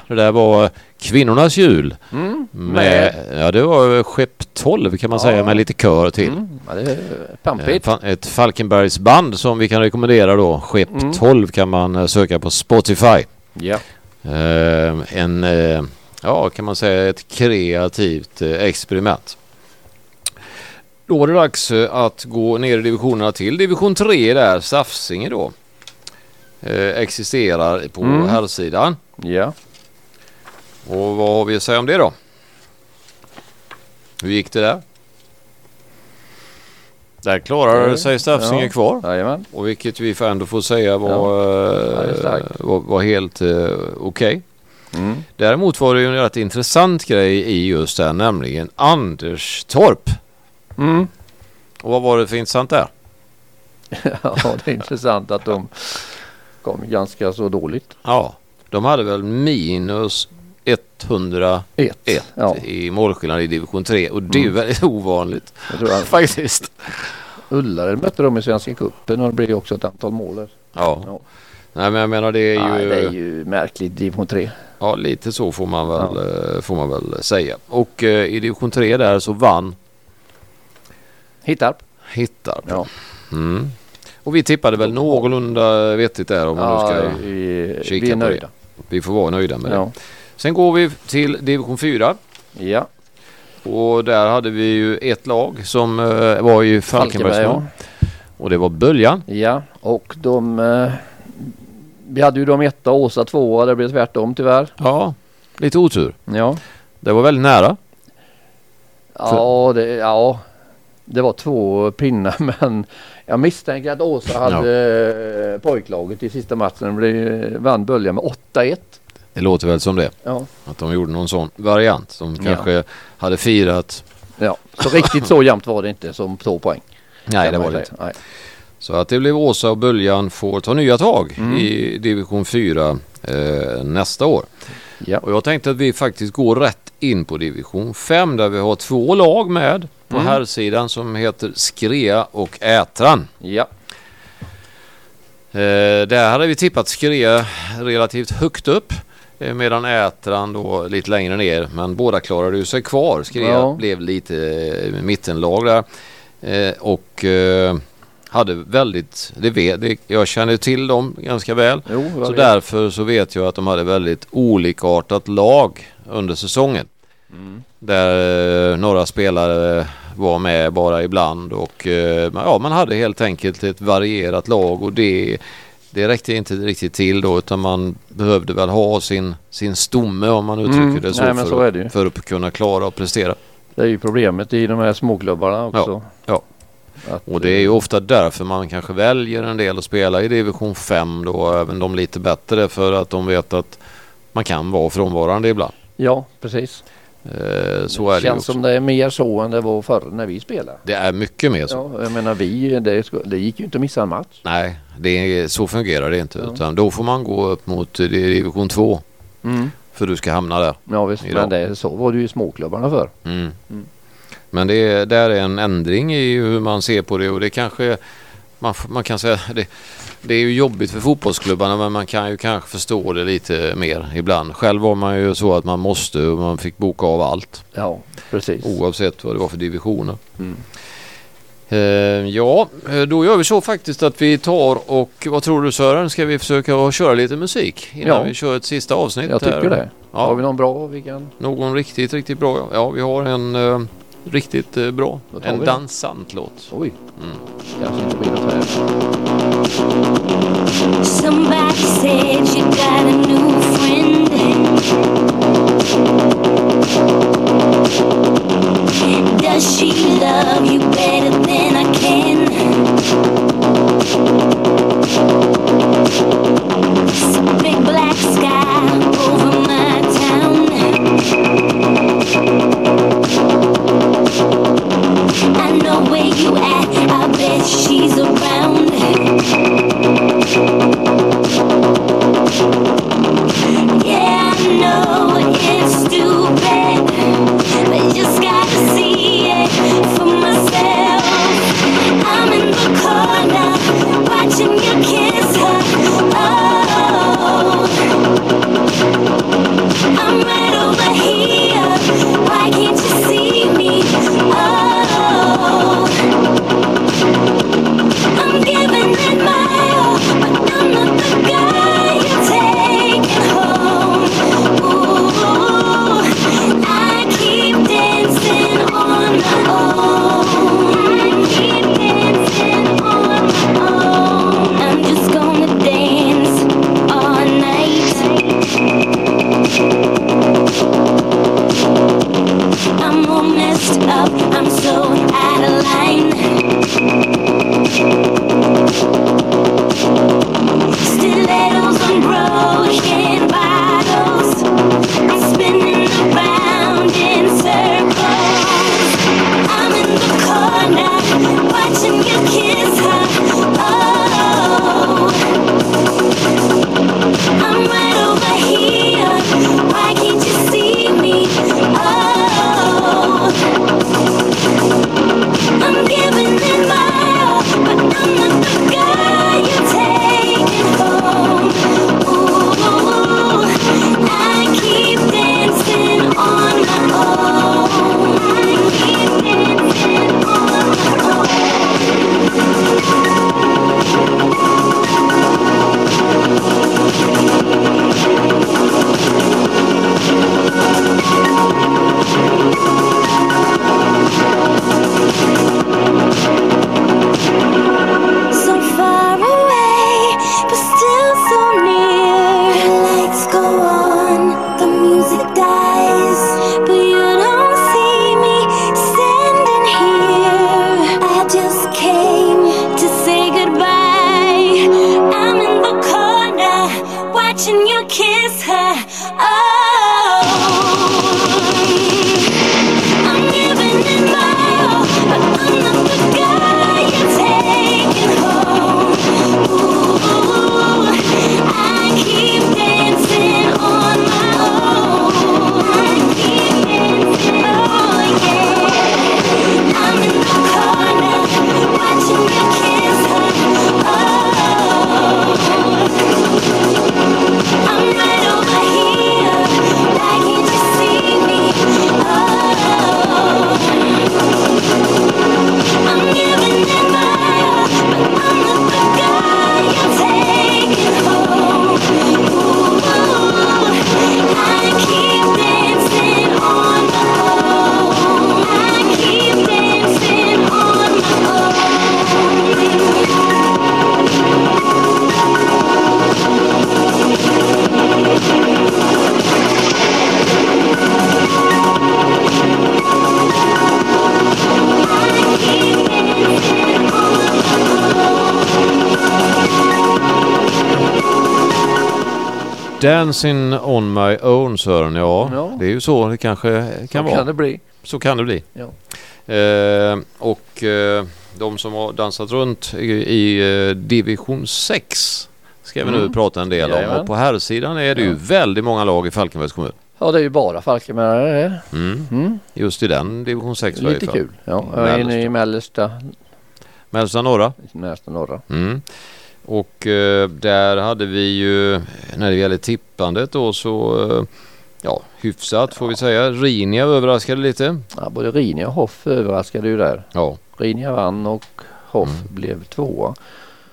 det där var Kvinnornas jul. Mm. Med, ja, det var Skepp 12 kan man säga Ja. med lite kör till. Mm. Ja, det är Eh, pampigt. Ett Falkenbergsband som vi kan rekommendera då. Skepp Mm. 12 kan man eh, söka på Spotify. Ja. Eh, en, eh, ja kan man säga ett kreativt experiment. Då var det dags att gå ner i divisionerna till division 3 där, Safsinge då. Eh, existerar på Mm. herrsidan. Ja. Och vad har vi att säga om det då? Hur gick det där? Där klarar Det- sig Stafsinge ja. kvar. Jajamän. Och vilket vi ändå får säga var, Ja, eh, var, var helt eh, okej. Mm. Däremot var det ju en rätt intressant grej i just det här, nämligen Anderstorp. Mm. Och vad var det för intressant där? Ja, det är intressant att de kom ganska så dåligt. Ja, de hade väl minus 101 Ett. Ja, i målskillnad i division 3 och det är ju Mm. väldigt ovanligt faktiskt. Ullared mötte dem i Svenska cupen och det blev också ett antal mål. där. Ja. Ja. Nej men jag menar det är ju, Nej, det är ju märkligt division 3. ja lite så får man väl, eh, får man väl säga. Och eh, i division 3 där så vann Hittarp. Hittarp. Ja. Mm. Och vi tippade väl någorlunda vettigt där om man nu Ja, ska, vi, kika vi är på det. nöjda. vi får vara nöjda med det. Ja. Sen går vi till division 4 ja. och där hade vi ju ett lag som eh, var i Falkenbergs ja. mål. Och det var Böljan. ja, och de... Eh, vi hade ju de etta och Åsa tvåa. Det blev tvärtom tyvärr. Ja, lite otur. Ja. Det var väldigt nära. Ja, det, ja, det var två pinnar men jag misstänker att Åsa hade eh, pojklaget i sista matchen. Det vann Bölja med 8-1. Det låter väl som det. Ja. Att de gjorde någon sån variant som Ja. kanske hade firat. ja, så riktigt så jämnt var det inte som två poäng. Nej, det var det inte. Så att det blev Åsa och Böljan får ta nya tag Mm. i division 4 eh, nästa år. Ja. Och jag tänkte att vi faktiskt går rätt in på division 5 där vi har två lag med på Mm. herrsidan som heter Skrea och Ätran. Ja. Eh, där hade vi tippat Skrea relativt högt upp medan Ätran då lite längre ner. Men båda klarade ju sig kvar. Skrea Ja. blev lite eh, mittenlag där. Eh, och eh, hade väldigt, det vet, det, jag känner till dem ganska väl. Jo, Så vet. därför så vet jag att de hade väldigt olikartat lag under säsongen. Mm. Där eh, några spelare var med bara ibland och eh, ja, man hade helt enkelt ett varierat lag och det, det räckte inte riktigt till då utan man behövde väl ha sin, sin stomme om man uttrycker Mm, det så, nej, för, så är det för att kunna klara och prestera. Det är ju problemet i de här småklubbarna också. ja. Att, Och det är ju ofta därför man kanske väljer en del att spela i division 5 då, även de lite bättre för att de vet att man kan vara frånvarande ibland. Ja, precis. Eh, så är det känns som det är mer så än det var förr när vi spelade. Det är mycket mer så. Ja, jag menar vi, det, det gick ju inte att missa en match. Nej, det så fungerar det inte. Ja. Utan då får man gå upp mot eh, division 2 Mm. för du ska hamna där. Ja visst, Idag. men det, så var det ju i småklubbarna för. Mm. Mm. Men det är, där är en ändring i hur man ser på det och det kanske man, man kan säga det, det är ju jobbigt för fotbollsklubbarna men man kan ju kanske förstå det lite mer ibland. Själv var man ju så att man måste och man fick boka av allt Ja, precis. oavsett vad det var för divisioner. Mm. Eh, ja, eh, då gör vi så faktiskt att vi tar och vad tror du Sören? Ska vi försöka köra lite musik innan Ja. vi kör ett sista avsnitt? Jag tycker här? det. Har Ja, vi någon bra vi kan... någon riktigt, riktigt bra. Ja, vi har en eh, riktigt eh, bra. En dansant låt. Oj, Somebody said you got a new friend. Does she love you better than I can? Big black sky over my town. I know where you at. I bet she's around. Yeah, I know Dancing on my own Sören, ja, Ja. det är ju så det kanske kan Så vara. kan det bli. Så kan det bli. Ja. Eh, och eh, de som har dansat runt i, i eh, division 6 ska vi nu Mm. prata en del om. Jajamän. Och på här sidan är det ju Ja. väldigt många lag i Falkenbergs kommun. Ja, det är ju bara Falkenbergare det. Mm. Mm. Just i den division 6 i Lite kul. Ja, jag är inne i mellersta, Mellersta norra. mellersta norra. Mm. Och eh, där hade vi ju när det gäller tippandet då så eh, ja hyfsat får vi säga. Rinia överraskade lite. Ja, både Rinia och Hoff överraskade ju där. Ja. Rinia vann och Hoff Mm. blev tvåa.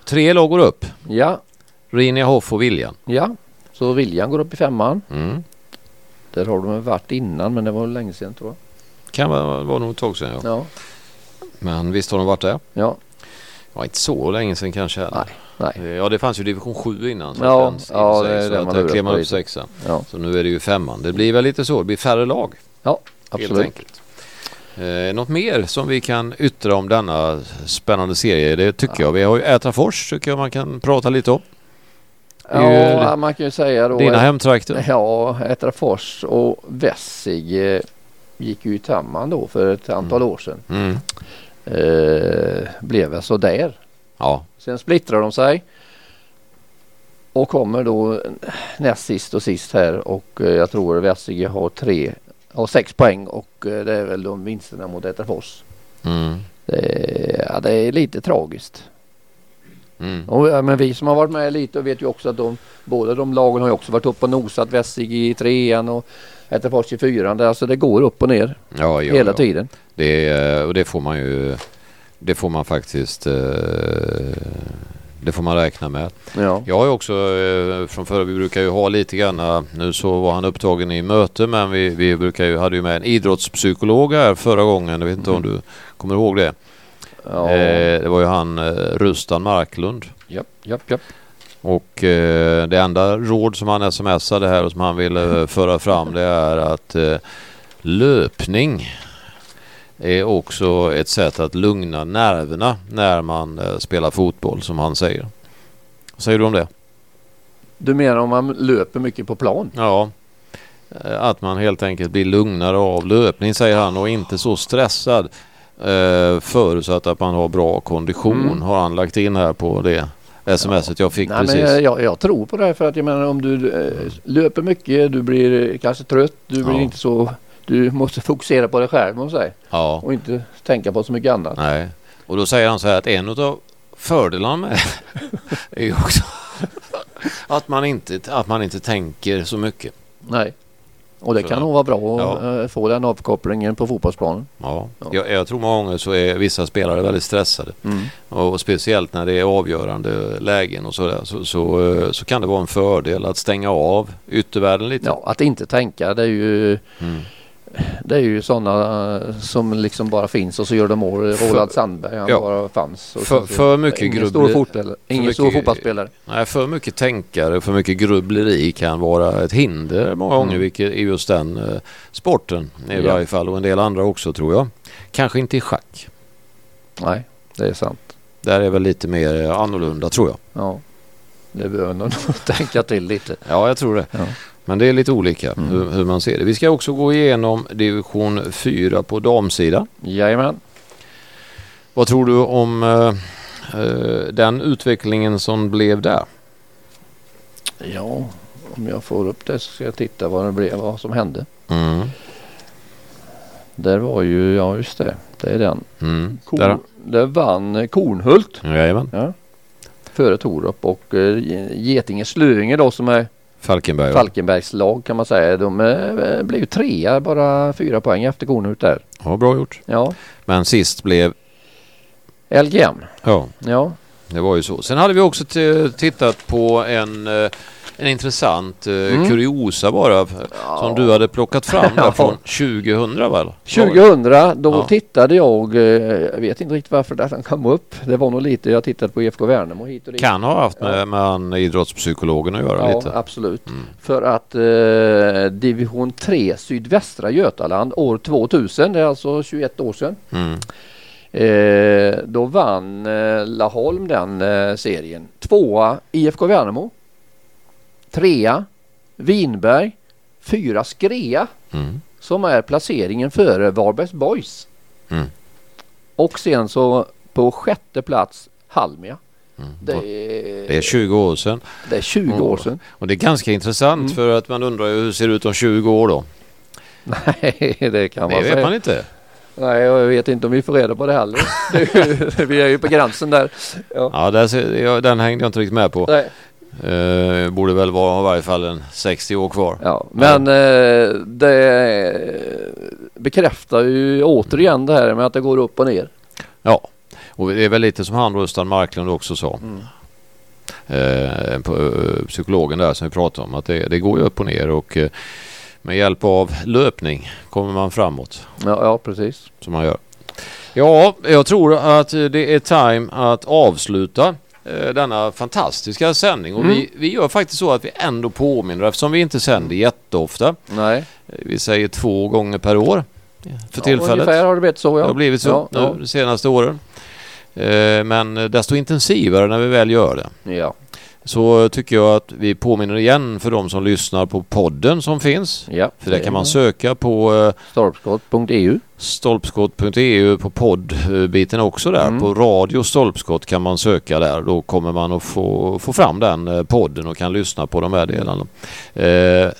Tre lag går upp. Ja, Rinia, Hoff och Viljan. ja. Så Viljan går upp i femman. Mm. Där har de varit innan men det var länge sedan tror jag. Kan vara, var nog ett tag sedan ja. Ja, Men visst har de varit där. ja, Ja, inte så länge sedan kanske heller. nej. Eh, Ja det fanns ju division 7 innan. Så Ja, fanns i ja, det är det man lurar man upp sexan. Ja, Så nu är det ju femman. Det blir väl lite så. Det blir färre lag. ja Helt absolut. enkelt. Eh, något mer som vi kan yttra om denna spännande serie? Det tycker jag. Vi har ju Ätrafors tycker jag man kan prata lite om. Ja, man kan ju säga då. Dina hemtrakter. Ja, Ätrafors och Wessig eh, gick ju samman då för ett antal år sedan. Mm. Eh, blev väl så där. Ja. Sen splittrar de sig. Och kommer då näst sist och sist här och eh, jag tror Wessige har tre, har sex poäng och eh, det är väl de vinsterna mot Ätrafors. Mm. Det, ja, det är lite tragiskt. Mm. Och, men vi som har varit med lite och vet ju också att de, båda de lagen har ju också varit uppe och nosat. Wessig i trean och Ätrafors i fyran. Alltså det går upp och ner Ja, ja, hela ja. tiden. Det, och det får man ju Det får man faktiskt eh, Det får man räkna med. Ja. Jag har ju också eh, från förr, vi brukar ju ha lite grann, eh, nu så var han upptagen i möte men vi, vi brukar ju, hade ju med en idrottspsykolog här förra gången, jag vet inte om du kommer ihåg det. Ja. Eh, det var ju han Rustan Marklund. Japp, japp, japp. Och eh, det enda råd som han smsade här och som han ville föra fram det är att eh, löpning är också ett sätt att lugna nerverna när man eh, spelar fotboll som han säger. Vad säger du om det? Du menar om man löper mycket på plan? Ja, eh, att man helt enkelt blir lugnare av löpning säger han och inte så stressad. Eh, förutsatt att man har bra kondition Mm. har han lagt in här på det smset jag fick Nej, precis. men jag, jag, tror på det här för att jag menar om du löper mycket, du blir kanske trött, du blir Ja. inte så du måste fokusera på dig själv jag säga, Ja, och inte tänka på så mycket annat. nej. Och då säger han så här att en av fördelarna med är ju också att man inte, att man inte tänker så mycket. Nej. Och det Så- kan nog vara bra att Ja. eh, få den avkopplingen på fotbollsplanen. Ja. Ja. Jag, jag tror många gånger så är vissa spelare väldigt stressade. Mm. Och speciellt när det är avgörande lägen och sådär så, så, eh, så kan det vara en fördel att stänga av yttervärlden lite. Ja, att inte tänka det är ju Mm. Det är ju sådana som liksom bara finns och så gör de mål. Roland Sandberg han Ja. bara fanns. Och För- för mycket ingen stor. Ingen mycket- stor fotbollsspelare. Nej, för mycket tänkare, för mycket grubbleri kan vara ett hinder många gånger Mm. vilket i just den eh, sporten i Ja. varje fall och en del andra också tror jag. Kanske inte i schack. Nej, det är sant. Där är väl lite mer eh, annorlunda tror jag. Ja. Det behöver nog tänka till lite. Ja, jag tror det. Ja. Men det är lite olika hur, hur man ser det. Vi ska också gå igenom division 4 på damsidan. Jajamän. Vad tror du om eh, eh, den utvecklingen som blev där? Ja, om jag får upp det så ska jag titta vad det blev, vad som hände. Mm. Där var ju, ja just det, det är den. Mm. Kor, Där, där vann eh, Kornhult jajamän. ja, före Torup och eh, Getinge Slöinge då som är Falkenberg. Falkenbergs lag kan man säga. De eh, blev trea, bara fyra poäng efter Kornhult där. Ja, bra gjort. Ja, Men sist blev, LGM. ja, Ja, det var ju så. Sen hade vi också tittat på en, eh, en intressant eh, Mm. kuriosa bara. Som du hade plockat fram där Ja. från 2000 väl? 2000 då Ja. tittade jag, eh, jag vet inte riktigt varför den kom upp. Det var nog lite, jag tittade på IFK Värnamo hit och dit. Kan ha haft med, Ja. med idrottspsykologen att göra Ja, lite. absolut. Mm. För att eh, division 3 sydvästra Götaland år 2000, det är alltså 21 år sedan. Mm. Eh, då vann eh, Laholm den eh, serien. Tvåa IFK Värnamo. Trea Vinberg. Fyra Skrea Mm. som är placeringen före Varbergs Boys. Mm. Och sen så på sjätte plats Halmia. Mm. Det är, Det är 20 år sedan. det är 20 år sedan. Och det är ganska intressant Mm. för att man undrar hur det ser ut om 20 år då. Nej, det kan Det man vet säga. man inte. Nej, jag vet inte om vi får reda på det heller. Det- vi är ju på gränsen där. Ja. Ja, där ser, ja, den hängde jag inte riktigt med på. Nej. Eh, borde väl vara i varje fall en 60 år kvar. Ja, men eh, det bekräftar ju återigen det här med att det går upp och ner. Ja, och det är väl lite som han Rustan Marklund också sa. Eh, på, eh, psykologen där som vi pratade om. Att det, det går ju upp och ner och eh, med hjälp av löpning kommer man framåt. Ja, ja precis. som man gör. Ja, jag tror att det är time att avsluta eh, denna fantastiska sändning. Och Mm. vi, vi gör faktiskt så att vi ändå påminner eftersom vi inte sänder jätteofta. Nej. Eh, Vi säger två gånger per år för Ja, tillfället. Ungefär har det blivit så ja. Det har blivit så Ja, nu ja. de senaste åren. Eh, Men desto intensivare när vi väl gör det. Ja, Så tycker jag att vi påminner igen för de som lyssnar på podden som finns. ja. För där kan man söka på eh, Stolpskott.eu. stolpskott.eu på poddbiten också där. Mm. På radio stolpskott kan man söka där. Då kommer man att få, få fram den eh, podden och kan lyssna på de här delarna. Eh,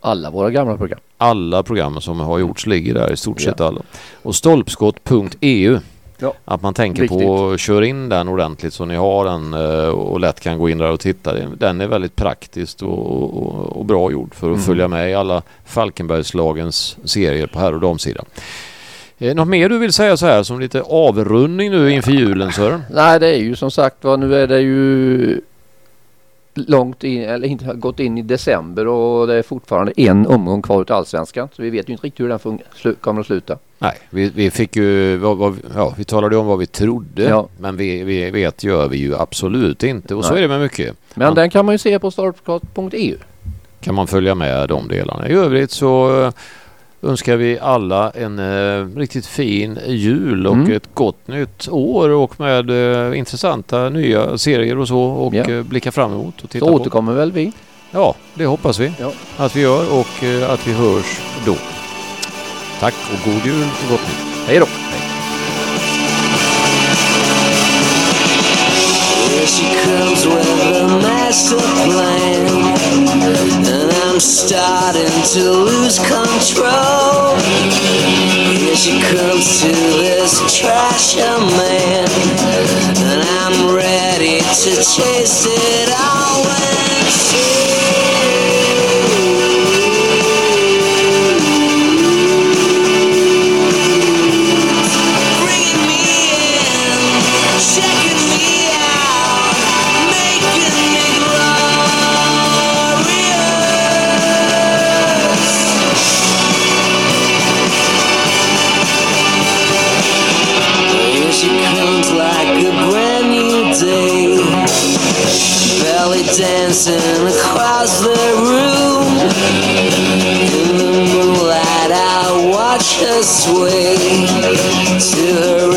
Alla våra gamla program. alla program som har gjorts ligger där i stort sett alla. Och stolpskott.eu Ja. Att man tänker på att köra in den ordentligt så ni har den eh, och lätt kan gå in där och titta. Den är väldigt praktiskt och, och, och bra gjord för att Mm. följa med i alla Falkenbergslagens serier på här och damsidan. Eh, Något mer du vill säga så här som lite avrundning nu inför julen Sören? Nej, det är ju som sagt var nu är det ju långt in, eller inte gått in i december och det är fortfarande en omgång kvar utav allsvenskan. Så vi vet ju inte riktigt hur den kommer att sluta. Nej, vi, vi fick ju, ja, vi talade om vad vi trodde Ja. men vi, vi vet gör vi ju absolut inte och så Nej. är det med mycket. Men Ja. den kan man ju se på stolpskott.eu. kan man följa med de delarna. I övrigt så eh, önskar vi alla en eh, riktigt fin jul och Mm. ett gott nytt år och med eh, intressanta nya serier och så och Ja. eh, blicka fram emot och titta Så på. återkommer väl vi. Ja, det hoppas vi Ja. att vi gör och eh, att vi hörs då. Tack och god jul och gott nytt. Hej då! Here she comes with a master plan. And I'm starting to lose control. Here she comes to this trasher man. And I'm ready to chase it all and dancing across the room. In the moonlight, I watch her sway to her